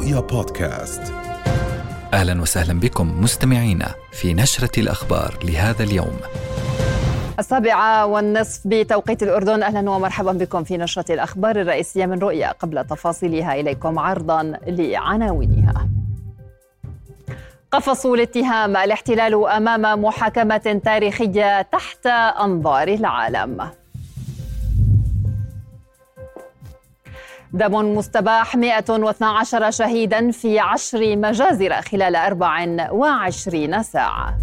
رؤيا بودكاست. أهلا وسهلا بكم مستمعينا في نشرة الأخبار لهذا اليوم. السابعة والنصف بتوقيت الأردن أهلا ومرحبا بكم في نشرة الأخبار الرئيسية من رؤيا. قبل تفاصيلها إليكم عرضا لعناوينها. قفصوا الاتهام الاحتلال أمام محاكمة تاريخية تحت أنظار العالم. دم مستباح 112 شهيدا في عشر مجازر خلال 24 ساعة.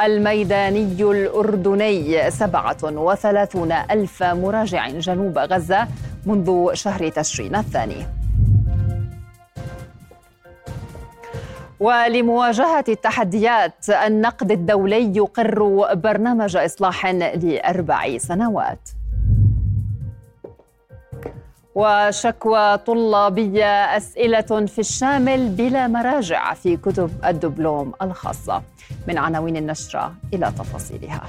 الميداني الأردني 37 ألف مراجع جنوب غزة منذ شهر تشرين الثاني. ولمواجهة التحديات النقد الدولي يقر برنامج إصلاح لأربع سنوات. وشكوى طلابية أسئلة في الشامل بلا مراجع في كتب الدبلوم الخاصة. من عناوين النشرة إلى تفاصيلها.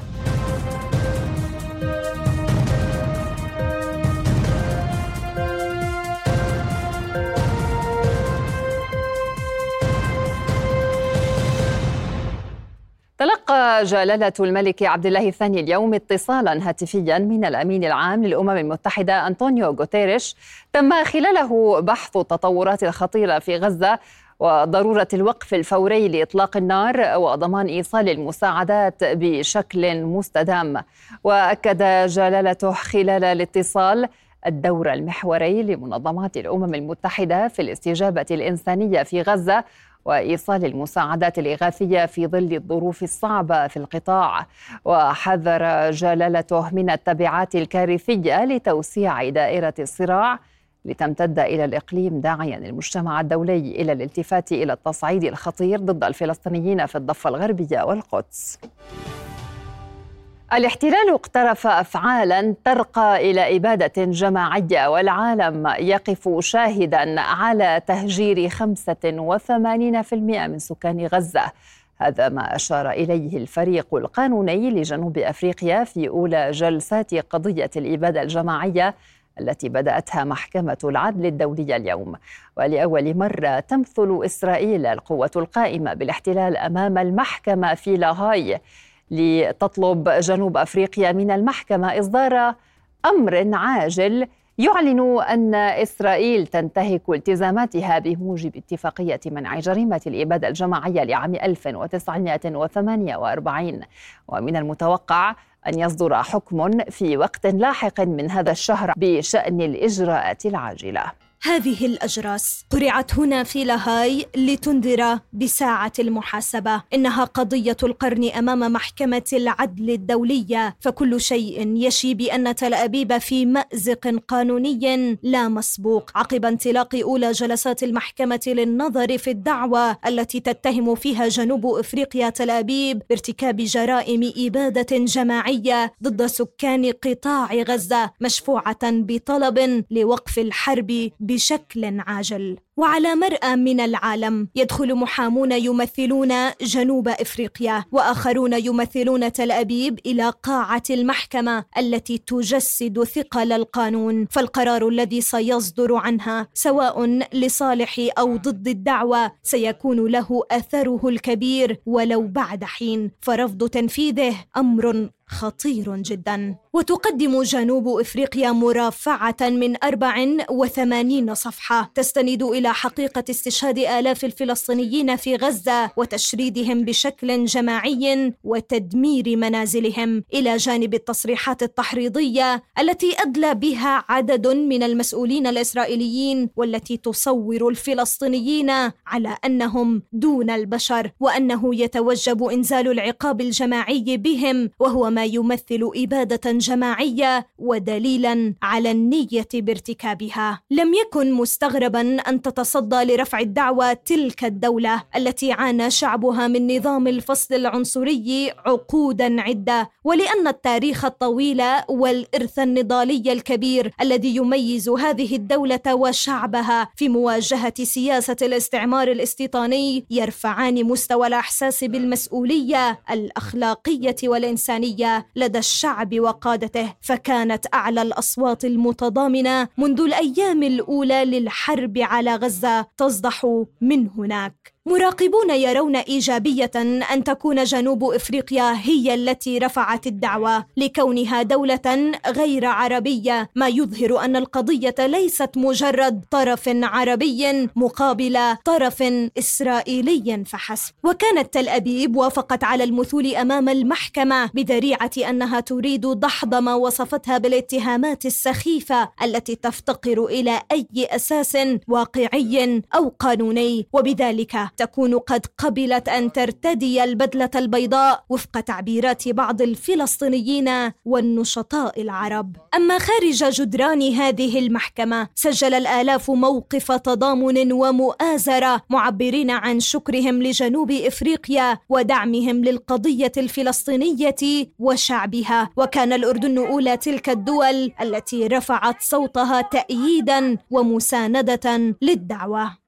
تلقى جلالة الملك عبد الله الثاني اليوم اتصالا هاتفيا من الأمين العام للأمم المتحدة أنطونيو غوتيريش تم خلاله بحث التطورات الخطيرة في غزة وضرورة الوقف الفوري لإطلاق النار وضمان إيصال المساعدات بشكل مستدام. وأكد جلالته خلال الاتصال الدور المحوري لمنظمات الأمم المتحدة في الاستجابة الإنسانية في غزة وإيصال المساعدات الإغاثية في ظل الظروف الصعبة في القطاع. وحذر جلالته من التبعات الكارثية لتوسيع دائرة الصراع لتمتد إلى الإقليم داعيا المجتمع الدولي إلى الالتفات إلى التصعيد الخطير ضد الفلسطينيين في الضفة الغربية والقدس. الاحتلال اقترف افعالا ترقى إلى إبادة جماعية والعالم يقف شاهدا على تهجير 85% من سكان غزة. هذا ما أشار إليه الفريق القانوني لجنوب أفريقيا في أولى جلسات قضية الإبادة الجماعية التي بدأتها محكمة العدل الدولية اليوم. ولأول مرة تمثل إسرائيل القوة القائمة بالاحتلال أمام المحكمة في لاهاي. لتطلب جنوب أفريقيا من المحكمة إصدار أمر عاجل يعلن أن إسرائيل تنتهك التزاماتها بموجب اتفاقية منع جريمة الإبادة الجماعية لعام 1948 ومن المتوقع أن يصدر حكم في وقت لاحق من هذا الشهر بشأن الإجراءات العاجلة. هذه الأجراس قرعت هنا في لاهاي لتنذر بساعة المحاسبة. إنها قضية القرن أمام محكمة العدل الدولية. فكل شيء يشي بأن تل أبيب في مأزق قانوني لا مسبوق. عقب انطلاق أولى جلسات المحكمة للنظر في الدعوى التي تتهم فيها جنوب إفريقيا تل أبيب بارتكاب جرائم إبادة جماعية ضد سكان قطاع غزة مشفوعة بطلب لوقف الحرب بشكل عاجل. وعلى مرأى من العالم يدخل محامون يمثلون جنوب إفريقيا وآخرون يمثلون تل أبيب إلى قاعة المحكمة التي تجسد ثقل القانون. فالقرار الذي سيصدر عنها سواء لصالح أو ضد الدعوة سيكون له أثره الكبير ولو بعد حين. فرفض تنفيذه أمر خطير جدا. وتقدم جنوب إفريقيا مرافعة من 84 صفحة. تستند إلى إلى حقيقة استشهاد آلاف الفلسطينيين في غزة وتشريدهم بشكل جماعي وتدمير منازلهم. إلى جانب التصريحات التحريضية التي أدلى بها عدد من المسؤولين الإسرائيليين والتي تصور الفلسطينيين على أنهم دون البشر وأنه يتوجب إنزال العقاب الجماعي بهم وهو يمثل إبادة جماعية ودليلا على النية بارتكابها. لم يكن مستغربا أن تتصدى لرفع الدعوى تلك الدولة التي عانى شعبها من نظام الفصل العنصري عقودا عدة ولأن التاريخ الطويل والإرث النضالي الكبير الذي يميز هذه الدولة وشعبها في مواجهة سياسة الاستعمار الاستيطاني يرفعان مستوى الإحساس بالمسؤولية الأخلاقية والإنسانية. لدى الشعب وقادته فكانت أعلى الأصوات المتضامنة منذ الأيام الأولى للحرب على غزة تصدح من هناك. مراقبون يرون إيجابية أن تكون جنوب إفريقيا هي التي رفعت الدعوة لكونها دولة غير عربية ما يظهر أن القضية ليست مجرد طرف عربي مقابل طرف إسرائيلي فحسب. وكانت تل أبيب وافقت على المثول أمام المحكمة بذريعه أنها تريد دحض ما وصفتها بالاتهامات السخيفة التي تفتقر إلى أي أساس واقعي أو قانوني وبذلك تكون قد قبلت أن ترتدي البدلة البيضاء وفق تعبيرات بعض الفلسطينيين والنشطاء العرب. أما خارج جدران هذه المحكمة سجل الآلاف موقف تضامن ومؤازرة معبرين عن شكرهم لجنوب إفريقيا ودعمهم للقضية الفلسطينية وشعبها. وكان الأردن أولى تلك الدول التي رفعت صوتها تاييدا ومساندة للدعوة.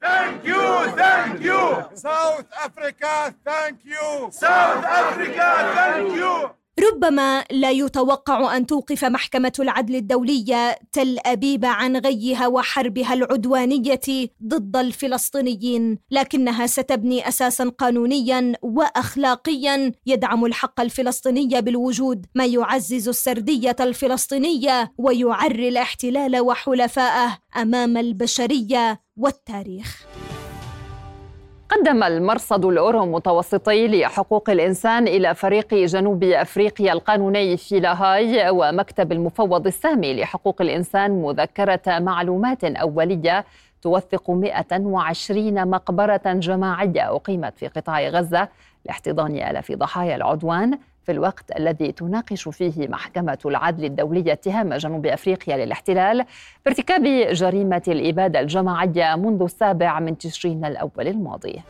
Thank you, thank you. South Africa, thank you. South Africa, thank you. ربما لا يتوقع أن توقف محكمة العدل الدولية تل أبيب عن غيها وحربها العدوانية ضد الفلسطينيين لكنها ستبني أساسا قانونيا واخلاقيا يدعم الحق الفلسطيني بالوجود. ما يعزز السردية الفلسطينية ويعري الاحتلال وحلفائه أمام البشرية والتاريخ. قدم المرصد الأورو متوسطي لحقوق الإنسان إلى فريق جنوب أفريقيا القانوني في لاهاي ومكتب المفوض السامي لحقوق الإنسان مذكرة معلومات أولية توثق 120 مقبرة جماعية أقيمت في قطاع غزة لاحتضان آلاف ضحايا العدوان في الوقت الذي تناقش فيه محكمة العدل الدولية اتهام جنوب أفريقيا للاحتلال بارتكاب جريمة الإبادة الجماعية منذ السابع من تشرين الأول الماضي.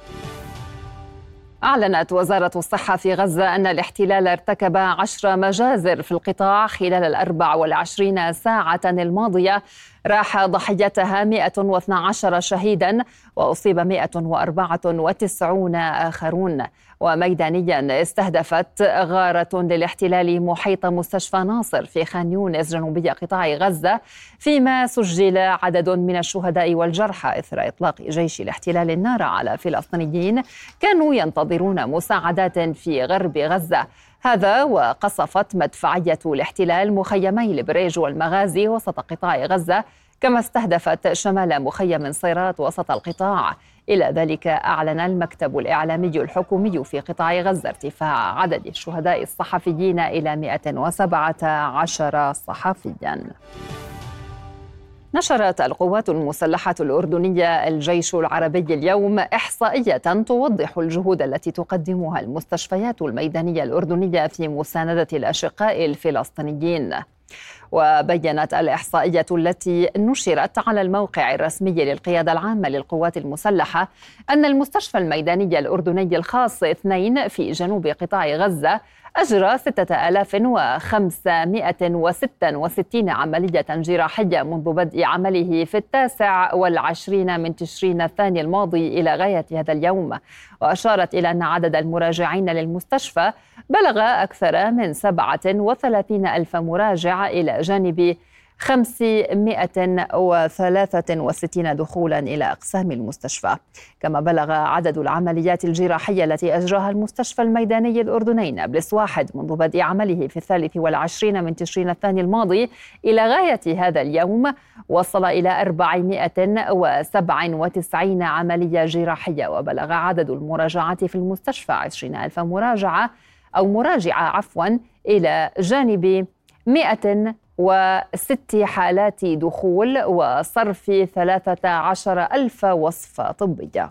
أعلنت وزارة الصحة في غزة أن الاحتلال ارتكب عشر مجازر في القطاع خلال الأربع والعشرين ساعة الماضية. راح ضحيتها 112 شهيدا وأصيب 194 آخرون. وميدانيا استهدفت غارة للاحتلال محيط مستشفى ناصر في خان يونس جنوبي قطاع غزة فيما سجل عدد من الشهداء والجرحى إثر إطلاق جيش الاحتلال النار على فلسطينيين كانوا ينتظرون مساعدات في غرب غزة. هذا وقصفت مدفعية الاحتلال مخيمي البريج والمغازي وسط قطاع غزة كما استهدفت شمال مخيم صيرات وسط القطاع. إلى ذلك أعلن المكتب الإعلامي الحكومي في قطاع غزة ارتفاع عدد الشهداء الصحفيين إلى 117 صحفياً نشرت القوات المسلحة الأردنية الجيش العربي اليوم إحصائية توضح الجهود التي تقدمها المستشفيات الميدانية الأردنية في مساندة الأشقاء الفلسطينيين. وبينت الإحصائية التي نشرت على الموقع الرسمي للقيادة العامة للقوات المسلحة أن المستشفى الميداني الأردني الخاص اثنين في جنوب قطاع غزة أجرى 6566 عملية جراحية منذ بدء عمله في التاسع والعشرين من تشرين الثاني الماضي إلى غاية هذا اليوم. وأشارت إلى أن عدد المراجعين للمستشفى بلغ أكثر من 37 ألف مراجع إلى جانب 563 دخولا إلى أقسام المستشفى. كما بلغ عدد العمليات الجراحية التي أجراها المستشفى الميداني الأردني نابلس واحد منذ بدء عمله في الثالث والعشرين من تشرين الثاني الماضي إلى غاية هذا اليوم وصل إلى 497 عملية جراحية وبلغ عدد المراجعات في المستشفى 20 ألف مراجعة أو مراجعة عفوا إلى جانب 100 وست حالات دخول وصرف ثلاثة عشر ألف وصفة طبية.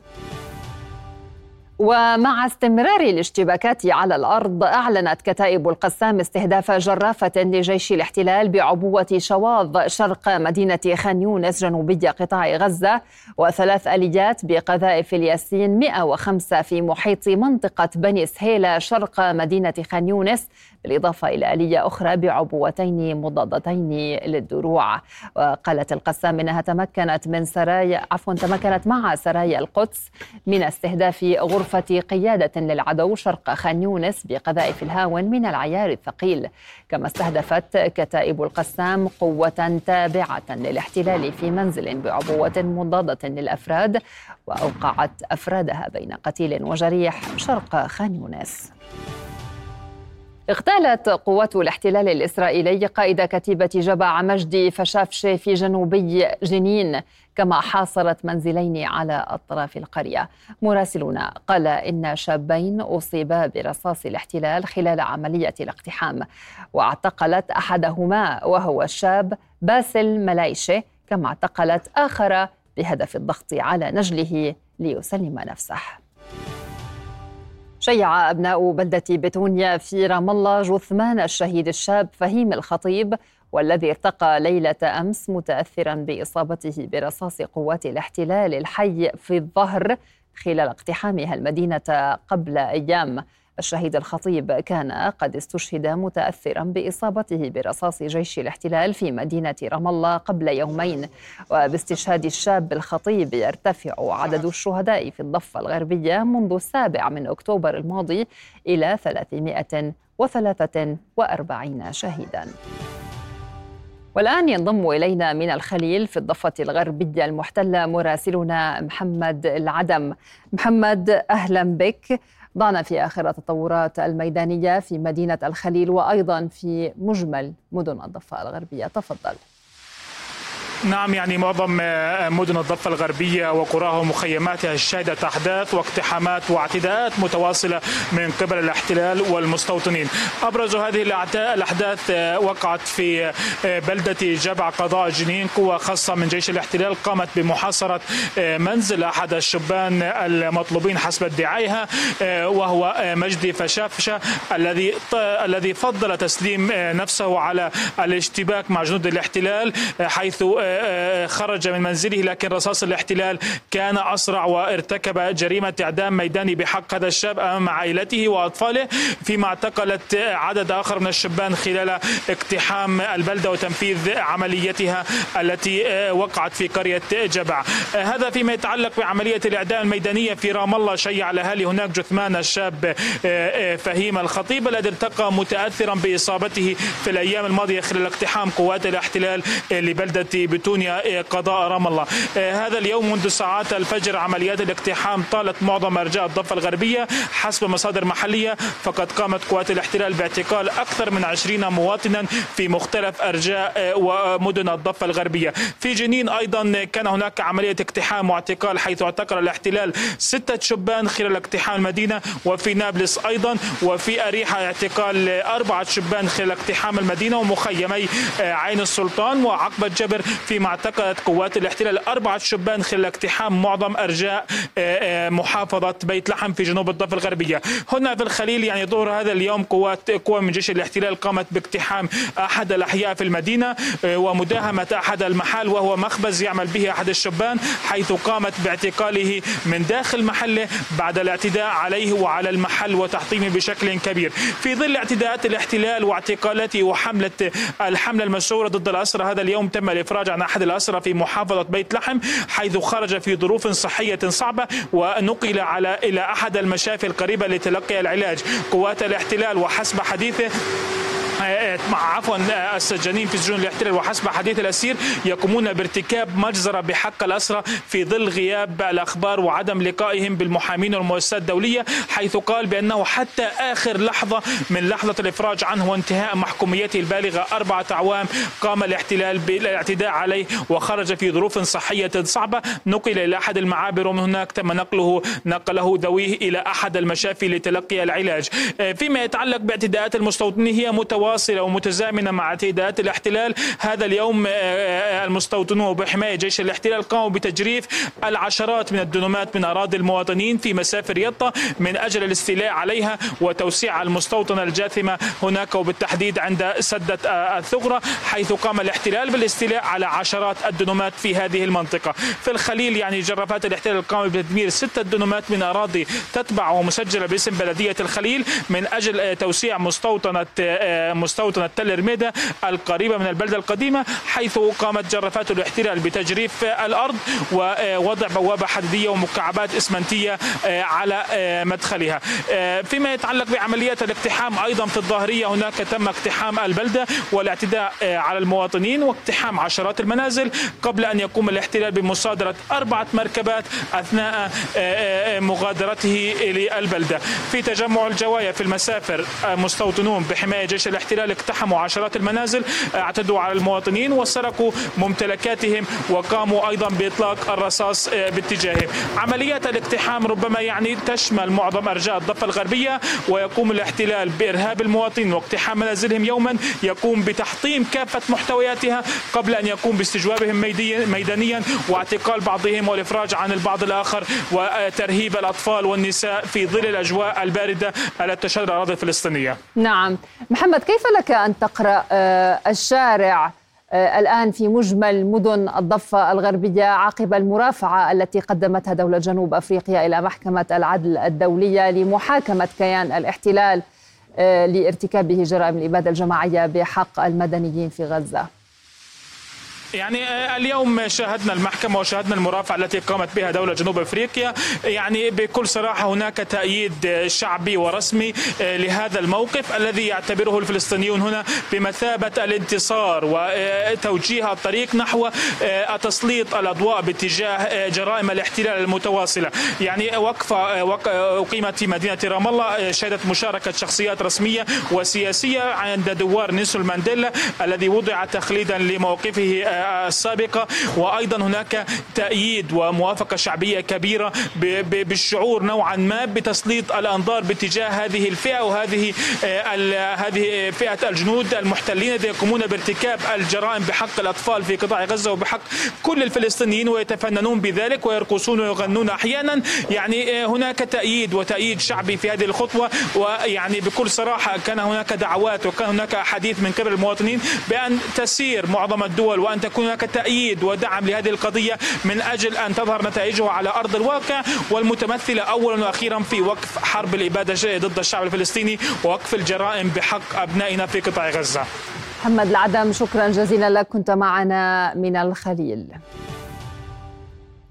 ومع استمرار الاشتباكات على الأرض أعلنت كتائب القسام استهداف جرافة لجيش الاحتلال بعبوة شواظ شرق مدينة خان يونس جنوبي قطاع غزة وثلاث آليات بقذائف الياسين 105 في محيط منطقة بني سهيلة شرق مدينة خان يونس بالإضافة إلى آلية أخرى بعبوتين مضادتين للدروع. وقالت القسام إنها تمكنت من سرايا عفوا تمكنت مع سرايا القدس من استهداف غرفة قيادة للعدو شرق خان يونس بقذائف الهاون من العيار الثقيل. كما استهدفت كتائب القسام قوة تابعة للاحتلال في منزل بعبوة مضادة للأفراد وأوقعت أفرادها بين قتيل وجريح شرق خان يونس. اغتالت قوات الاحتلال الإسرائيلي قائد كتيبة جبع مجدي فشافشي في جنوبي جنين كما حاصرت منزلين على أطراف القرية. مراسلنا قال إن شابين أصيبا برصاص الاحتلال خلال عملية الاقتحام. واعتقلت أحدهما وهو الشاب باسل ملايشي كما اعتقلت آخر بهدف الضغط على نجله ليسلم نفسه. شيع أبناء بلدة بتونيا في رام الله جثمان الشهيد الشاب فهيم الخطيب والذي ارتقى ليلة أمس متأثرا بإصابته برصاص قوات الاحتلال الحي في الظهر خلال اقتحامها المدينة قبل أيام. الشهيد الخطيب كان قد استشهد متأثرا بإصابته برصاص جيش الاحتلال في مدينة رام الله قبل يومين وباستشهاد الشاب الخطيب يرتفع عدد الشهداء في الضفة الغربية منذ السابع من أكتوبر الماضي إلى 343 شهيدا. والآن ينضم إلينا من الخليل في الضفة الغربية المحتلة مراسلنا محمد العدم. محمد أهلا بك. ضعنا في آخر التطورات الميدانية في مدينة الخليل وأيضا في مجمل مدن الضفة الغربية. تفضل. نعم يعني معظم آه، مدن الضفة الغربية وقراها ومخيماتها شهدت أحداث واقتحامات واعتداءات متواصلة من قبل الاحتلال والمستوطنين. أبرز هذه الأحداث آه، وقعت في آه، بلدة جبع قضاء جنين قوة خاصة من جيش الاحتلال قامت بمحاصرة منزل أحد الشبان المطلوبين حسب ادعائها وهو مجدي فشافشة الذي الذي فضل تسليم نفسه على الاشتباك مع جنود الاحتلال حيث خرج من منزله لكن رصاص الاحتلال كان أسرع وارتكب جريمة إعدام ميداني بحق هذا الشاب أمام عائلته وأطفاله فيما اعتقلت عدد آخر من الشبان خلال اقتحام البلدة وتنفيذ عمليتها التي وقعت في قرية جبع. هذا فيما يتعلق بعملية الإعدام الميدانية في رام الله شيع الأهالي هناك جثمان الشاب فهيم الخطيب الذي ارتقى متأثرا بإصابته في الأيام الماضية خلال اقتحام قوات الاحتلال لبلدة بتونيا قضاء رام الله. آه، هذا اليوم منذ ساعات الفجر عمليات الاقتحام طالت معظم أرجاء الضفة الغربية حسب مصادر محلية. فقد قامت قوات الاحتلال باعتقال أكثر من 20 مواطنا في مختلف أرجاء آه، ومدن الضفة الغربية. في جنين أيضا كان هناك عملية اقتحام واعتقال حيث اعتقل الاحتلال ستة شبان خلال اقتحام المدينة. وفي نابلس أيضا وفي أريحة اعتقال أربعة شبان خلال اقتحام المدينة. ومخيمي عين السلطان وعقبة جبر فيما اعتقلت قوات الاحتلال أربعة شبان خلال اقتحام معظم أرجاء آه، آه، محافظة بيت لحم في جنوب الضفة الغربية. هنا في الخليل يعني ظهر هذا اليوم قوات قوى من جيش الاحتلال قامت باقتحام أحد الأحياء في المدينة آه، ومداهمة أحد المحال وهو مخبز يعمل به أحد الشبان حيث قامت باعتقاله من داخل محله بعد الاعتداء عليه وعلى المحل وتحطيمه بشكل كبير. في ظل اعتداءات الاحتلال واعتقالاته وحملة الحملة المشهورة ضد الأسرى هذا اليوم تم الإفراج أحد الأسرى في محافظة بيت لحم حيث خرج في ظروف صحية صعبة ونقل على إلى أحد المشافي القريبة لتلقي العلاج. قوات الاحتلال وحسب حديثه عفوا السجانين في سجون الاحتلال. وحسب حديث الأسير يقومون بارتكاب مجزرة بحق الأسرى في ظل غياب الأخبار وعدم لقائهم بالمحامين والمؤسسات الدولية حيث قال بأنه حتى آخر لحظة من لحظة الإفراج عنه وانتهاء محكوميته البالغة أربعة أعوام قام الاحتلال بالاعتداء عليه وخرج في ظروف صحية صعبة. نقل إلى أحد المعابر ومن هناك تم نقله نقله ذويه إلى أحد المشافي لتلقي العلاج. فيما يتعلق باعتداءات المستوطنين هي متواصله متواصلة ومتزامنة مع اعتداءات الاحتلال. هذا اليوم المستوطنون بحماية جيش الاحتلال قاموا بتجريف العشرات من الدنومات من أراضي المواطنين في مسافر يطا من أجل الاستيلاء عليها وتوسيع المستوطنة الجاثمة هناك وبالتحديد عند سدة الثغرة حيث قام الاحتلال بالاستيلاء على عشرات الدنومات في هذه المنطقة. في الخليل يعني جرافات الاحتلال قام بتدمير ستة دنومات من أراضي تتبع ومسجلة باسم بلدية الخليل من أجل توسيع مستوطنة مستوطنة تل رميدة القريبة من البلدة القديمة حيث قامت جرافات الاحتلال بتجريف الأرض ووضع بوابة حديدية ومكعبات إسمنتية على مدخلها. فيما يتعلق بعمليات الاقتحام أيضا في الظاهرية هناك تم اقتحام البلدة والاعتداء على المواطنين واقتحام عشرات المنازل قبل أن يقوم الاحتلال بمصادرة أربعة مركبات أثناء مغادرته للبلدة. في تجمع الجوايا في المسافر مستوطنون بحماية جيش الاحتلال اقتحموا عشرات المنازل اعتدوا على المواطنين وسرقوا ممتلكاتهم وقاموا أيضا بإطلاق الرصاص باتجاههم. عمليات الاقتحام ربما يعني تشمل معظم أرجاء الضفة الغربية ويقوم الاحتلال بإرهاب المواطنين واقتحام منازلهم يوما يقوم بتحطيم كافة محتوياتها قبل أن يقوم باستجوابهم ميدانيا واعتقال بعضهم والإفراج عن البعض الآخر وترهيب الأطفال والنساء في ظل الأجواء الباردة التي تشهد الأراضي الفلسطينية. نعم. محمد كيف لك أن تقرأ الشارع الآن في مجمل مدن الضفة الغربية عقب المرافعة التي قدمتها دولة جنوب أفريقيا إلى محكمة العدل الدولية لمحاكمة كيان الاحتلال لارتكابه جرائم الإبادة الجماعية بحق المدنيين في غزة؟ يعني اليوم شاهدنا المحكمة وشاهدنا المرافعة التي قامت بها دولة جنوب أفريقيا. يعني بكل صراحة هناك تأييد شعبي ورسمي لهذا الموقف الذي يعتبره الفلسطينيون هنا بمثابة الانتصار وتوجيه الطريق نحو تسليط الأضواء باتجاه جرائم الاحتلال المتواصلة. يعني وقفة أقيمت في مدينة رام الله شهدت مشاركة شخصيات رسمية وسياسية عند دوار نيلسون مانديلا الذي وضع تخليدا لموقفه السابقة وأيضا هناك تأييد وموافقة شعبية كبيرة بالشعور نوعا ما بتسليط الأنظار باتجاه هذه الفئة وهذه هذه فئة الجنود المحتلين الذين يقومون بارتكاب الجرائم بحق الأطفال في قطاع غزة وبحق كل الفلسطينيين ويتفننون بذلك ويرقصون ويغنون أحيانا. يعني هناك تأييد وتأييد شعبي في هذه الخطوة ويعني بكل صراحة كان هناك دعوات وكان هناك حديث من قبل المواطنين بأن تسير معظم الدول وأن تكون هناك تأييد ودعم لهذه القضية من أجل أن تظهر نتائجها على أرض الواقع. والمتمثلة أولا وأخيرا في وقف حرب الإبادة ضد الشعب الفلسطيني ووقف الجرائم بحق أبنائنا في قطاع غزة. محمد العدم شكرا جزيلا لك. كنت معنا من الخليل.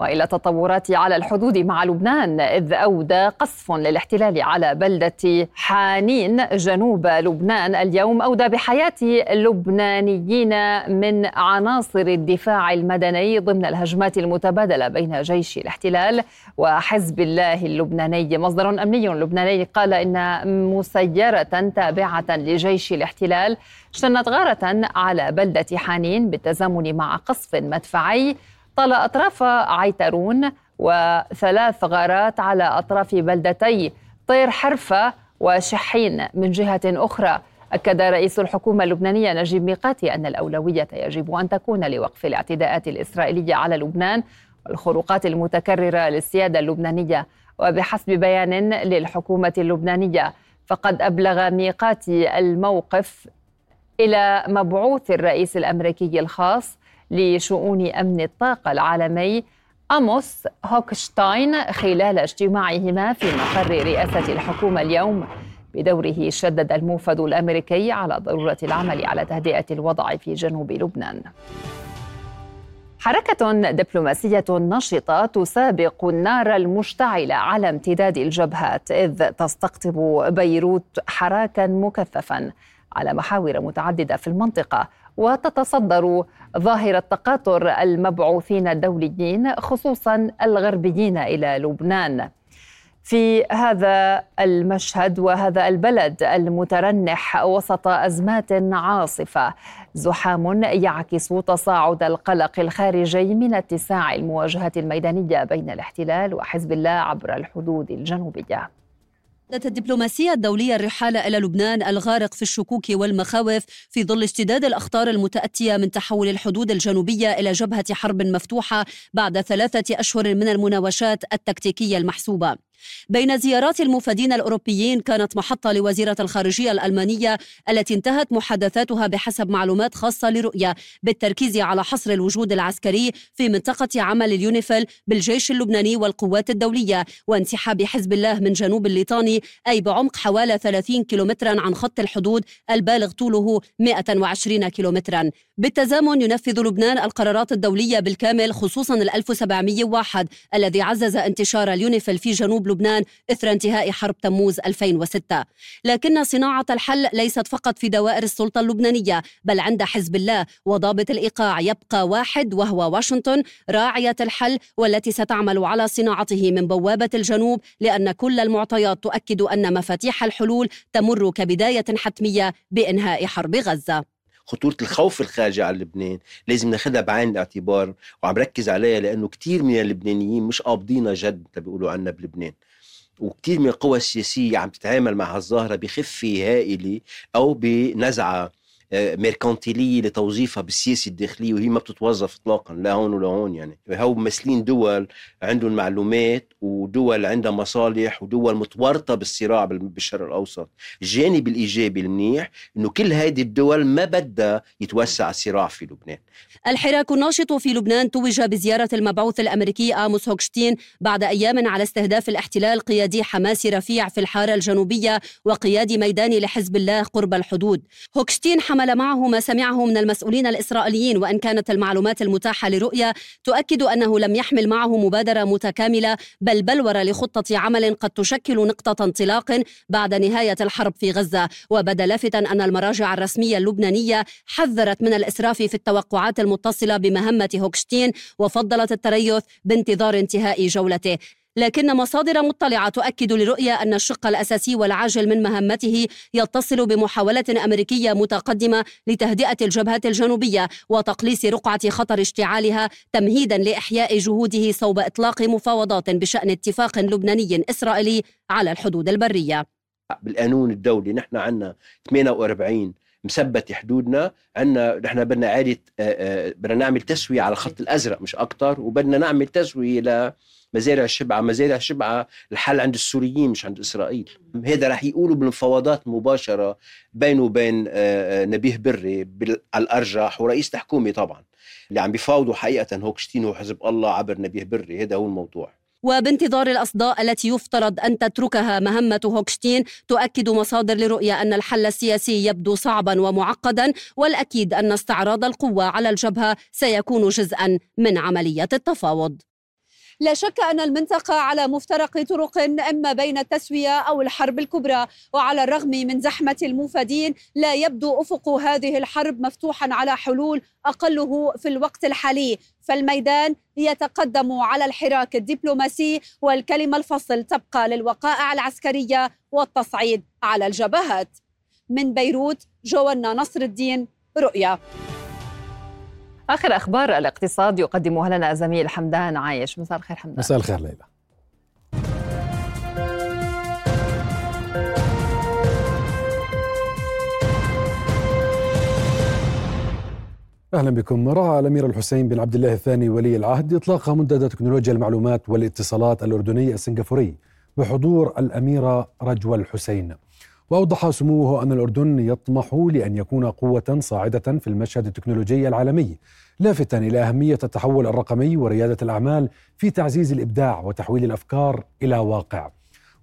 وإلى تطورات على الحدود مع لبنان إذ اودى قصف للاحتلال على بلدة حانين جنوب لبنان. اليوم أودى بحياة لبنانيين من عناصر الدفاع المدني ضمن الهجمات المتبادلة بين جيش الاحتلال وحزب الله اللبناني. مصدر أمني لبناني قال إن مسيرة تابعة لجيش الاحتلال شنت غارة على بلدة حانين بالتزامن مع قصف مدفعي طال أطراف عيترون وثلاث غارات على أطراف بلدتي طير حرفة وشحين من جهة أخرى. أكد رئيس الحكومة اللبنانية نجيب ميقاتي أن الأولوية يجب أن تكون لوقف الاعتداءات الإسرائيلية على لبنان والخروقات المتكررة للسيادة اللبنانية. وبحسب بيان للحكومة اللبنانية فقد أبلغ ميقاتي الموقف إلى مبعوث الرئيس الأمريكي الخاص لشؤون أمن الطاقة العالمي أموس هوكشتاين خلال اجتماعهما في مقر رئاسة الحكومة اليوم. بدوره شدد الموفد الأمريكي على ضرورة العمل على تهدئة الوضع في جنوب لبنان. حركة دبلوماسية نشطة تسابق النار المشتعلة على امتداد الجبهات إذ تستقطب بيروت حراكا مكثفا على محاور متعددة في المنطقة. وتتصدر ظاهرة تقاطر المبعوثين الدوليين خصوصا الغربيين إلى لبنان. في هذا المشهد وهذا البلد المترنح وسط أزمات عاصفة زحام يعكس تصاعد القلق الخارجي من اتساع المواجهات الميدانية بين الاحتلال وحزب الله عبر الحدود الجنوبية. الدبلوماسية الدولية الرحالة إلى لبنان الغارق في الشكوك والمخاوف في ظل اشتداد الأخطار المتأتية من تحول الحدود الجنوبية إلى جبهة حرب مفتوحة بعد ثلاثة أشهر من المناوشات التكتيكية المحسوبة. بين زيارات المفادين الأوروبيين كانت محطة لوزيرة الخارجية الألمانية التي انتهت محادثاتها بحسب معلومات خاصة لرؤية بالتركيز على حصر الوجود العسكري في منطقة عمل اليونيفيل بالجيش اللبناني والقوات الدولية وانسحاب حزب الله من جنوب الليطاني أي بعمق حوالي 30 كيلومترا عن خط الحدود البالغ طوله 120 كيلومترا. بالتزامن ينفذ لبنان القرارات الدولية بالكامل خصوصا ال 1701 الذي عزز انتشار اليونيفيل في جنوب لبنان إثر انتهاء حرب تموز 2006 لكن صناعة الحل ليست فقط في دوائر السلطة اللبنانية بل عند حزب الله وضابط الإيقاع يبقى واحد وهو واشنطن راعية الحل والتي ستعمل على صناعته من بوابة الجنوب لأن كل المعطيات تؤكد أن مفاتيح الحلول تمر كبداية حتمية بإنهاء حرب غزة. خطورة الخوف الخارجي على لبنان. لازم ناخذها بعين الاعتبار وعم ركز عليها لأنه كتير من اللبنانيين مش قابضينها جد بيقولوا عنا بلبنان. وكتير من القوى السياسية عم تتعامل مع هالظاهرة بخفة هائلة أو بنزعة. ميركانتيليه لتوظيفها بالسياسة الداخليه وهي ما بتتوظف اطلاقا لا هون ولا هون يعني. هو ممثلين دول عندهم معلومات ودول عندها مصالح ودول متورطة بالصراع بالشرق الأوسط. الجانب الإيجابي المنيح إنه كل هذه الدول ما بدها يتوسع الصراع في لبنان. الحراك الناشط في لبنان توج بزيارة المبعوث الأمريكي آموس هوكشتين بعد أيام على استهداف الاحتلال قيادي حماسي رفيع في الحارة الجنوبية وقياد ميداني لحزب الله قرب الحدود. هوكشتين حمل معه ما سمعه من المسؤولين الإسرائيليين وإن كانت المعلومات المتاحة لرؤية تؤكد أنه لم يحمل معه مبادرة متكاملة بل بلورة لخطة عمل قد تشكل نقطة انطلاق بعد نهاية الحرب في غزة. وبدأ لافتا أن المراجع الرسمية اللبنانية حذرت من الإسراف في التوقعات المتصلة بمهمة هوكشتين وفضلت التريث بانتظار انتهاء جولته. لكن مصادر مطلعة تؤكد لرؤية أن الشق الأساسي والعاجل من مهمته يتصل بمحاولة أمريكية متقدمة لتهدئة الجبهات الجنوبية وتقليص رقعة خطر اشتعالها تمهيدا لإحياء جهوده صوب إطلاق مفاوضات بشأن اتفاق لبناني إسرائيلي على الحدود البرية. بالقانون الدولي نحن عندنا 48 مثبت حدودنا عندنا نحن بدنا اعاده بدنا نعمل تسوية على الخط الأزرق مش أكثر وبدنا نعمل تسوية ل مزارع الشبعة. مزارع الشبعة الحل عند السوريين مش عند إسرائيل. هذا رح يقولوا بالمفاوضات مباشرة بينه وبين نبيه بري على الأرجح ورئيس الحكومة طبعا اللي عم بيفاوضوا حقيقة هوكشتين وحزب الله عبر نبيه بري. هذا هو الموضوع. وبانتظار الأصداء التي يفترض أن تتركها مهمة هوكشتين تؤكد مصادر لرؤية أن الحل السياسي يبدو صعبا ومعقدا والأكيد أن استعراض القوة على الجبهة سيكون جزءا من عملية التفاوض. لا شك أن المنطقة على مفترق طرق إما بين التسوية أو الحرب الكبرى وعلى الرغم من زحمة المفادين لا يبدو أفق هذه الحرب مفتوحا على حلول أقله في الوقت الحالي. فالميدان يتقدم على الحراك الدبلوماسي والكلمة الفصل تبقى للوقائع العسكرية والتصعيد على الجبهات. من بيروت جوانا نصر الدين رؤيا. آخر أخبار الاقتصاد يقدمها لنا زميل حمدان عايش. مساء الخير حمدان. مساء الخير ليلى. أهلا بكم. راى الأمير الحسين بن عبد الله الثاني ولي العهد إطلاق منتدى تكنولوجيا المعلومات والاتصالات الأردني السنغافوري بحضور الأميرة رجوى الحسين. وأوضح سموه أن الأردن يطمح لأن يكون قوة صاعدة في المشهد التكنولوجي العالمي لافتا إلى أهمية التحول الرقمي وريادة الأعمال في تعزيز الإبداع وتحويل الأفكار إلى واقع.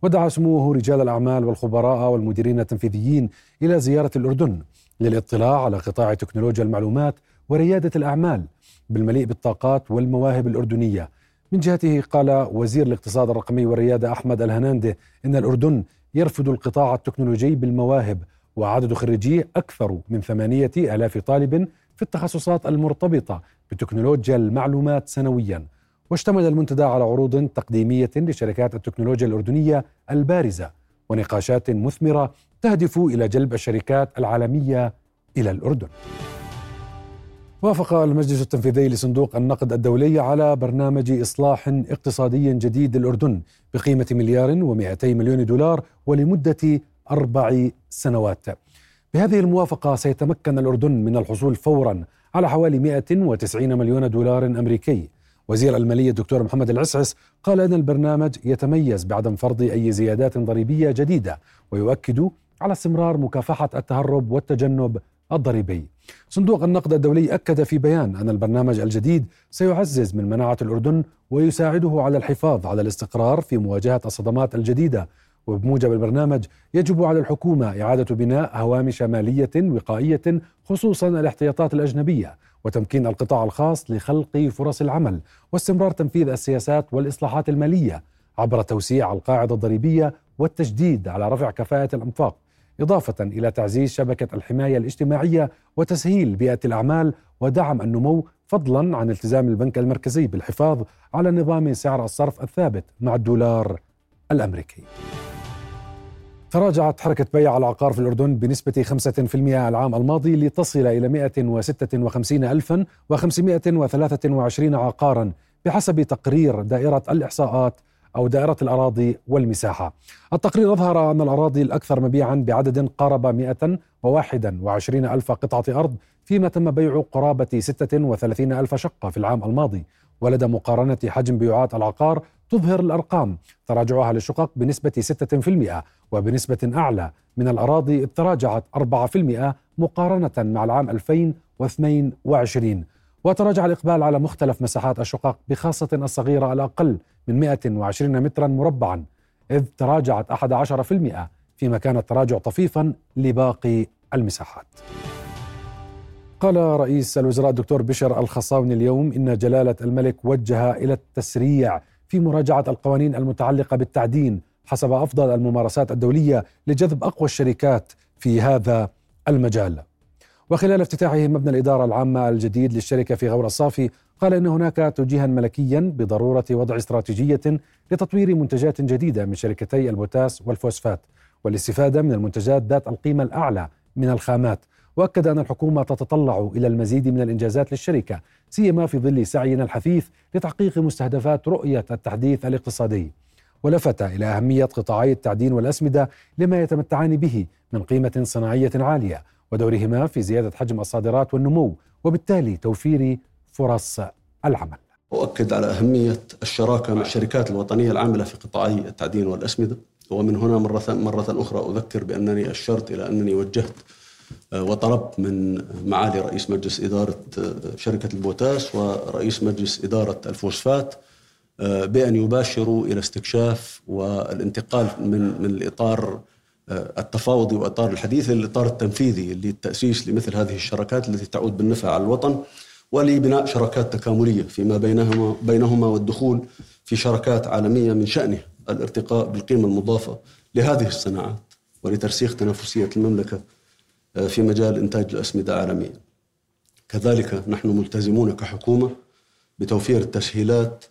ودعا سموه رجال الأعمال والخبراء والمديرين التنفيذيين إلى زيارة الأردن للاطلاع على قطاع تكنولوجيا المعلومات وريادة الأعمال بالمليء بالطاقات والمواهب الأردنية. من جهته قال وزير الاقتصاد الرقمي والريادة أحمد الهنانده إن الأردن يرفض القطاع التكنولوجي بالمواهب وعدد خريجيه أكثر من ثمانية ألاف طالب في التخصصات المرتبطة بتكنولوجيا المعلومات سنويا. واشتمل المنتدى على عروض تقديمية لشركات التكنولوجيا الأردنية البارزة ونقاشات مثمرة تهدف إلى جلب الشركات العالمية إلى الأردن. وافق المجلس التنفيذي لصندوق النقد الدولي على برنامج إصلاح اقتصادي جديد للأردن بقيمة مليار و200 مليون دولار ولمدة أربع سنوات. بهذه الموافقة سيتمكن الأردن من الحصول فورا على حوالي 190 مليون دولار أمريكي. وزير المالية الدكتور محمد العسعس قال أن البرنامج يتميز بعدم فرض أي زيادات ضريبية جديدة ويؤكد على استمرار مكافحة التهرب والتجنب الضريبي. صندوق النقد الدولي أكد في بيان أن البرنامج الجديد سيعزز من مناعة الأردن ويساعده على الحفاظ على الاستقرار في مواجهة الصدمات الجديدة وبموجب البرنامج يجب على الحكومة إعادة بناء هوامش ماليه وقائية خصوصا الاحتياطات الأجنبية وتمكين القطاع الخاص لخلق فرص العمل واستمرار تنفيذ السياسات والإصلاحات المالية عبر توسيع القاعدة الضريبية والتجديد على رفع كفاءة الأنفاق إضافة إلى تعزيز شبكة الحماية الاجتماعية وتسهيل بيئة الأعمال ودعم النمو فضلا عن التزام البنك المركزي بالحفاظ على نظام سعر الصرف الثابت مع الدولار الأمريكي. تراجعت حركة بيع العقار في الأردن بنسبة 5% العام الماضي لتصل إلى 156523 عقارا بحسب تقرير دائرة الإحصاءات أو دائرة الأراضي والمساحة. التقرير أظهر أن الأراضي الأكثر مبيعا بعدد قارب 121 ألف قطعة أرض فيما تم بيع قرابة 36 ألف شقة في العام الماضي. ولدى مقارنة حجم بيوعات العقار تظهر الأرقام. تراجعها للشقق بنسبة 6% وبنسبة أعلى من الأراضي تراجعت 4% مقارنة مع العام 2022 وتراجع الإقبال على مختلف مساحات الشقق بخاصة الصغيرة الأقل من 120 مترا مربعا إذ تراجعت 11% فيما كان التراجع طفيفا لباقي المساحات. قال رئيس الوزراء الدكتور بشر الخصاوني اليوم إن جلالة الملك وجه إلى التسريع في مراجعة القوانين المتعلقة بالتعدين حسب أفضل الممارسات الدولية لجذب أقوى الشركات في هذا المجال. وخلال افتتاحه مبنى الإدارة العامة الجديد للشركة في غور الصافي قال إن هناك توجيها ملكيا بضرورة وضع استراتيجية لتطوير منتجات جديدة من شركتي البوتاس والفوسفات والاستفادة من المنتجات ذات القيمة الأعلى من الخامات. وأكد أن الحكومة تتطلع إلى المزيد من الإنجازات للشركة سيما في ظل سعينا الحثيث لتحقيق مستهدفات رؤية التحديث الاقتصادي. ولفت إلى أهمية قطاعي التعدين والأسمدة لما يتمتعان به من قيمة صناعية عالية ودورهما في زيادة حجم الصادرات والنمو وبالتالي توفير فرص العمل. أؤكد على أهمية الشراكة مع الشركات الوطنية العاملة في قطاعي التعدين والأسمدة ومن هنا مرة, مرة أخرى أذكر بأنني أشرت إلى أنني وجهت آه، وطلبت من معالي رئيس مجلس إدارة آه، شركة البوتاس ورئيس مجلس إدارة الفوسفات آه، بأن يباشروا إلى استكشاف والانتقال من من الإطار التفاوضي وإطار الحديث للاطار التنفيذي للتأسيس لمثل هذه الشراكات التي تعود بالنفع على الوطن ولبناء شراكات تكاملية فيما بينهما بينهما والدخول في شراكات عالمية من شأنه الارتقاء بالقيمة المضافة لهذه الصناعات ولترسيخ تنافسية المملكة آه، في مجال إنتاج الاسمده عالميا. كذلك نحن ملتزمون كحكومة بتوفير التسهيلات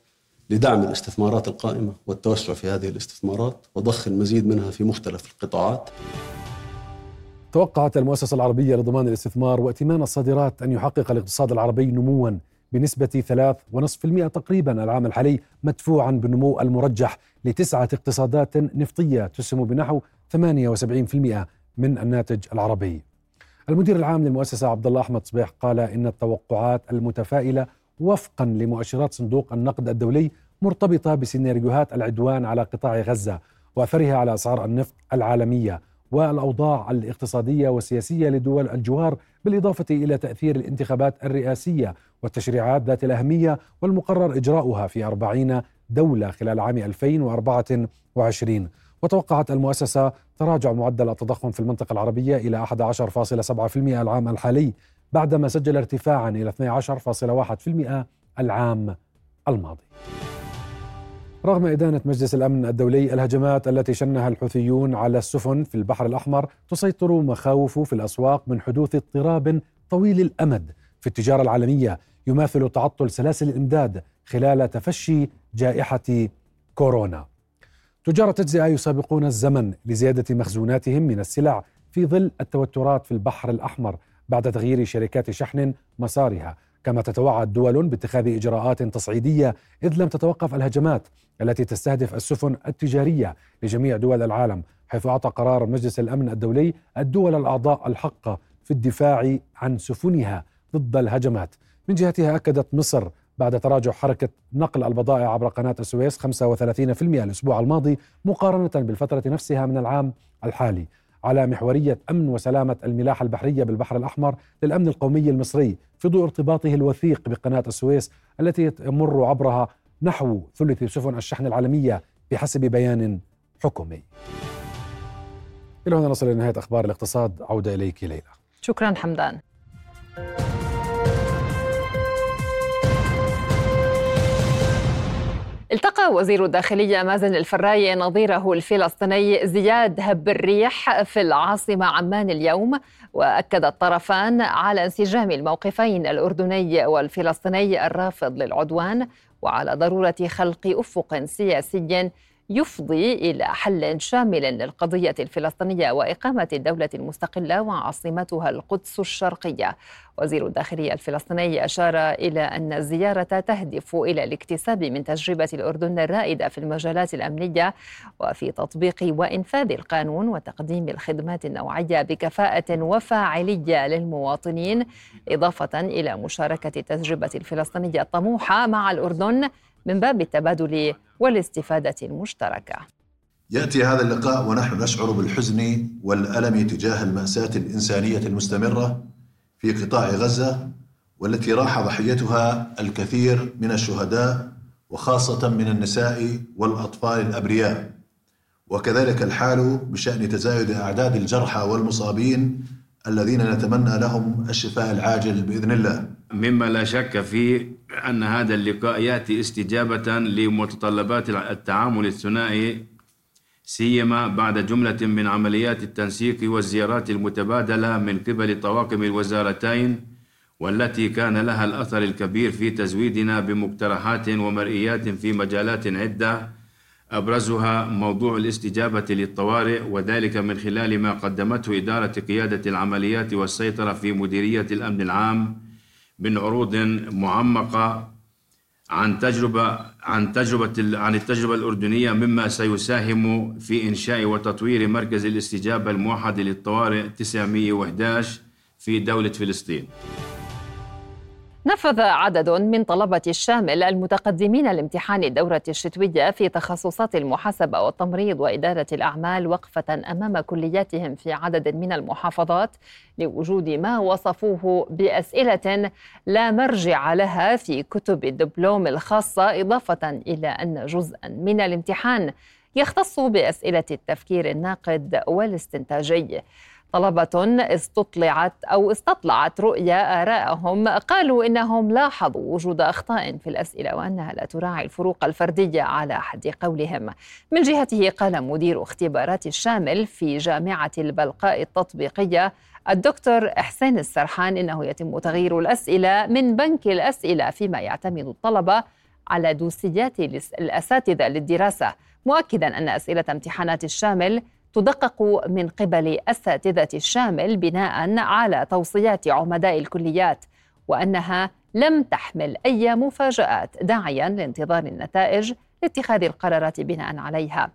لدعم الاستثمارات القائمة والتوسع في هذه الاستثمارات وضخ المزيد منها في مختلف القطاعات توقعت المؤسسة العربية لضمان الاستثمار وائتمان الصادرات أن يحقق الاقتصاد العربي نموا بنسبة 3.5% تقريبا العام الحالي مدفوعا بالنمو المرجح لتسعة اقتصادات نفطية تسهم بنحو 78% من الناتج العربي. المدير العام للمؤسسة عبد الله أحمد صبيح قال إن التوقعات المتفائلة وفقا لمؤشرات صندوق النقد الدولي مرتبطة بسيناريوهات العدوان على قطاع غزة وأثرها على أسعار النفط العالمية والأوضاع الاقتصادية والسياسية لدول الجوار بالإضافة إلى تأثير الانتخابات الرئاسية والتشريعات ذات الأهمية والمقرر إجراؤها في 40 دولة خلال عام 2024 وتوقعت المؤسسة تراجع معدل التضخم في المنطقة العربية إلى 11.7% العام الحالي بعدما سجل ارتفاعا إلى 12.1% العام الماضي. رغم إدانة مجلس الأمن الدولي الهجمات التي شنها الحوثيون على السفن في البحر الأحمر تسيطر مخاوف في الأسواق من حدوث اضطراب طويل الأمد. في التجارة العالمية يماثل تعطل سلاسل الإمداد خلال تفشي جائحة كورونا. تجار التجزئة يسابقون الزمن لزيادة مخزوناتهم من السلع في ظل التوترات في البحر الأحمر بعد تغيير شركات شحن مسارها. كما تتوعد دول باتخاذ إجراءات تصعيدية إذ لم تتوقف الهجمات التي تستهدف السفن التجارية لجميع دول العالم حيث أعطى قرار مجلس الأمن الدولي الدول الأعضاء الحق في الدفاع عن سفنها ضد الهجمات. من جهتها أكدت مصر بعد تراجع حركة نقل البضائع عبر قناة السويس 35% الأسبوع الماضي مقارنة بالفترة نفسها من العام الحالي. على محورية أمن وسلامة الملاحة البحرية بالبحر الأحمر للأمن القومي المصري في ضوء ارتباطه الوثيق بقناة السويس التي يمر عبرها نحو ثلث سفن الشحن العالمية بحسب بيان حكومي. إلى هنا نصل إلى نهاية أخبار الاقتصاد. عودة إليك ليلى. شكرا حمدان. التقى وزير الداخلية مازن الفراي نظيره الفلسطيني زياد هب الريح في العاصمة عمان اليوم وأكد الطرفان على انسجام الموقفين الأردني والفلسطيني الرافض للعدوان وعلى ضرورة خلق أفق سياسي يفضي إلى حل شامل للقضية الفلسطينية وإقامة الدولة المستقلة وعاصمتها القدس الشرقية. وزير الداخلية الفلسطيني أشار إلى أن الزيارة تهدف إلى الاكتساب من تجربة الأردن الرائدة في المجالات الأمنية وفي تطبيق وإنفاذ القانون وتقديم الخدمات النوعية بكفاءة وفاعلية للمواطنين إضافة إلى مشاركة التجربة الفلسطينية الطموحة مع الأردن من باب التبادل والاستفادة المشتركة. يأتي هذا اللقاء ونحن نشعر بالحزن والألم تجاه المأساة الإنسانية المستمرة في قطاع غزة والتي راح ضحيتها الكثير من الشهداء وخاصة من النساء والأطفال الأبرياء. وكذلك الحال بشأن تزايد أعداد الجرحى والمصابين الذين نتمنى لهم الشفاء العاجل بإذن الله. مما لا شك فيه أن هذا اللقاء يأتي استجابة لمتطلبات التعامل الثنائي سيما بعد جملة من عمليات التنسيق والزيارات المتبادلة من قبل طواقم الوزارتين والتي كان لها الأثر الكبير في تزويدنا بمقترحات ومرئيات في مجالات عدة. أبرزها موضوع الاستجابة للطوارئ وذلك من خلال ما قدمته إدارة قيادة العمليات والسيطرة في مديرية الأمن العام. من عروض معمقة عن تجربة عن تجربة عن التجربة الأردنية مما سيساهم في إنشاء وتطوير مركز الاستجابة الموحد للطوارئ 911 في دولة فلسطين. نفذ عدد من طلبة الشامل المتقدمين لامتحان الدورة الشتوية في تخصصات المحاسبة والتمريض وإدارة الأعمال وقفة أمام كلياتهم في عدد من المحافظات لوجود ما وصفوه بأسئلة لا مرجع لها في كتب الدبلوم الخاصة إضافة إلى أن جزءا من الامتحان يختص بأسئلة التفكير الناقد والاستنتاجي. طلبة استطلعت أو استطلعت رؤيا آرائهم قالوا إنهم لاحظوا وجود أخطاء في الأسئلة وأنها لا تراعي الفروق الفردية على حد قولهم. من جهته قال مدير اختبارات الشامل في جامعة البلقاء التطبيقية الدكتور إحسان السرحان إنه يتم تغيير الأسئلة من بنك الأسئلة فيما يعتمد الطلبة على دوسيات الأساتذة للدراسة مؤكدا أن أسئلة امتحانات الشامل تدقق من قبل اساتذه الشامل بناء على توصيات عمداء الكليات وأنها لم تحمل أي مفاجآت داعيا لانتظار النتائج لاتخاذ القرارات بناء عليها.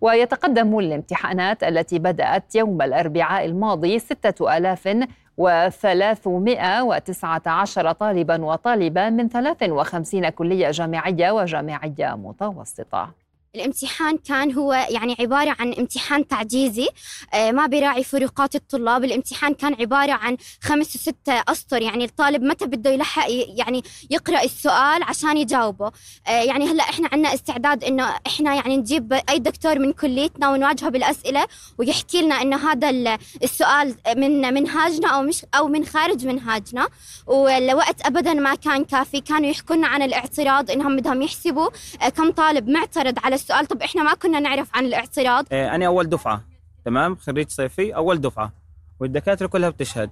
ويتقدم الامتحانات التي بدأت يوم الأربعاء الماضي 6319 طالبا وطالبة من 53 كلية جامعية وجامعية متوسطة. الامتحان كان هو يعني عبارة عن امتحان تعجيزي آه، ما بيراعي فروقات الطلاب. الامتحان كان عبارة عن خمس وست أسطر يعني الطالب متى بده يلحق يعني يقرأ السؤال عشان يجاوبه. آه، يعني هلأ إحنا عنا استعداد إنه إحنا يعني نجيب أي دكتور من كليتنا ونواجهه بالأسئلة ويحكي لنا إنه هذا السؤال من منهاجنا أو مش أو من خارج منهاجنا. والوقت أبدا ما كان كافي. كانوا يحكوا لنا عن الاعتراض إنهم بدهم يحسبوا آه، كم طالب معترض على السؤال طب إحنا ما كنا نعرف عن الاعتراض؟ إيه أنا أول دفعة تمام؟ خريج صيفي أول دفعة. والدكاترة كلها بتشهد.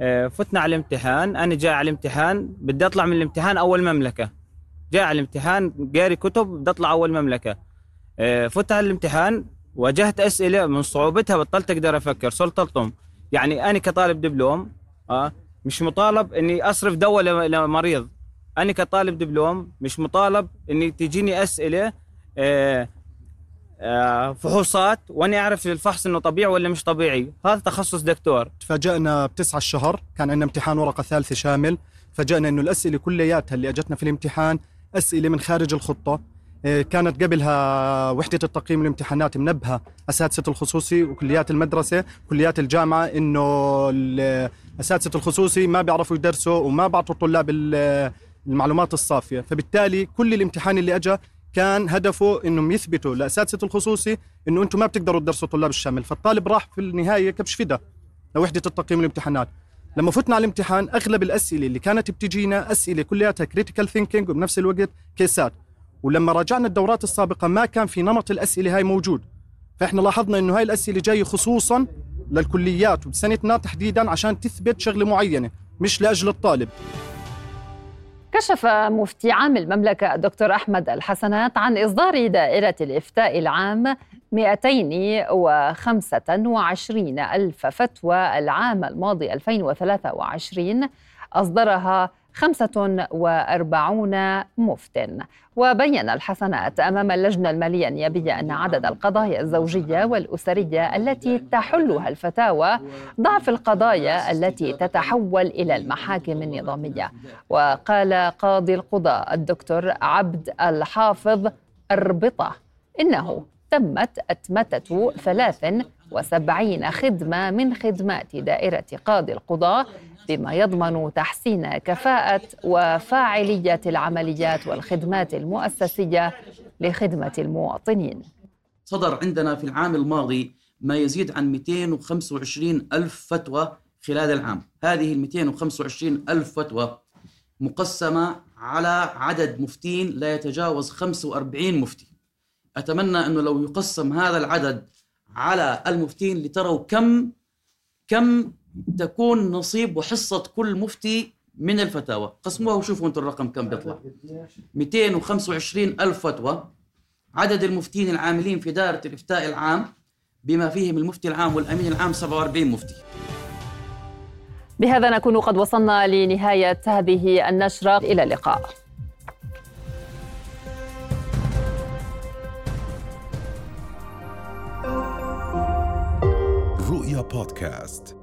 إيه فتنا على الامتحان أنا جاي على الامتحان بدي أطلع من الامتحان أول مملكة. جاي على الامتحان قاري كتب بدي أطلع أول مملكة. إيه فت على الامتحان واجهت أسئلة من صعوبتها بطلت أقدر أفكر صرت الطم يعني أنا كطالب دبلوم آه مش مطالب إني أصرف دواء لمريض. أنا كطالب دبلوم مش مطالب إني تجيني أسئلة آه آه فحوصات وأني أعرف الفحص إنه طبيعي ولا مش طبيعي. هذا تخصص دكتور. تفاجأنا بتسعة الشهر كان عندنا امتحان ورقة ثالثة شامل. فاجأنا إنه الأسئلة كلياتها اللي أجتنا في الامتحان أسئلة من خارج الخطة. إيه، كانت قبلها وحدة التقييم الامتحانات منبهة. أساتذة الخصوصي وكليات المدرسة كليات الجامعة إنه أساتذة الخصوصي ما بيعرفوا يدرسوا وما بعطوا الطلاب ال- المعلومات الصافية. فبالتالي كل الامتحان اللي أجا كان هدفه إنهم يثبتوا لأساتذة الخصوصي إنه أنتم ما بتقدروا تدرسوا الطلاب الشامل. فالطالب راح في النهاية كبش فدا لوحدة التقييم الامتحانات. لما فتنا على الامتحان أغلب الأسئلة اللي كانت بتجينا أسئلة كلياتها critical thinking وبنفس الوقت كيسات. ولما راجعنا الدورات السابقة ما كان في نمط الأسئلة هاي موجود. فإحنا لاحظنا إنه هاي الأسئلة جاية خصوصا للكليات وبسنتنا تحديدا عشان تثبت شغلة معينة مش لأجل الطالب. كشف مفتي عام المملكة الدكتور أحمد الحسنات عن إصدار دائرة الإفتاء العام 225 ألف فتوى العام الماضي 2023 أصدرها 45 مفتن وبين الحسنات أمام اللجنة المالية النيابية أن عدد القضايا الزوجية والأسرية التي تحلها الفتاوى ضعف القضايا التي تتحول إلى المحاكم النظامية. وقال قاضي القضاء الدكتور عبد الحافظ الربطة إنه تمت أتمتة 73 خدمة من خدمات دائرة قاضي القضاء بما يضمن تحسين كفاءة وفاعلية العمليات والخدمات المؤسسية لخدمة المواطنين. صدر عندنا في العام الماضي ما يزيد عن 225 ألف فتوى خلال العام. هذه ال 225 ألف فتوى مقسمة على عدد مفتين لا يتجاوز 45 مفتي. أتمنى أنه لو يقسم هذا العدد على المفتين لتروا كم كم تكون نصيب وحصة كل مفتي من الفتاوى. قسموها وشوفوا أنتم الرقم كم بيطلع. 225 ألف فتوى. عدد المفتين العاملين في دائرة الإفتاء العام بما فيهم المفتي العام والأمين العام 47 مفتي. بهذا نكون قد وصلنا لنهاية هذه النشرة. إلى اللقاء. رؤيا بودكاست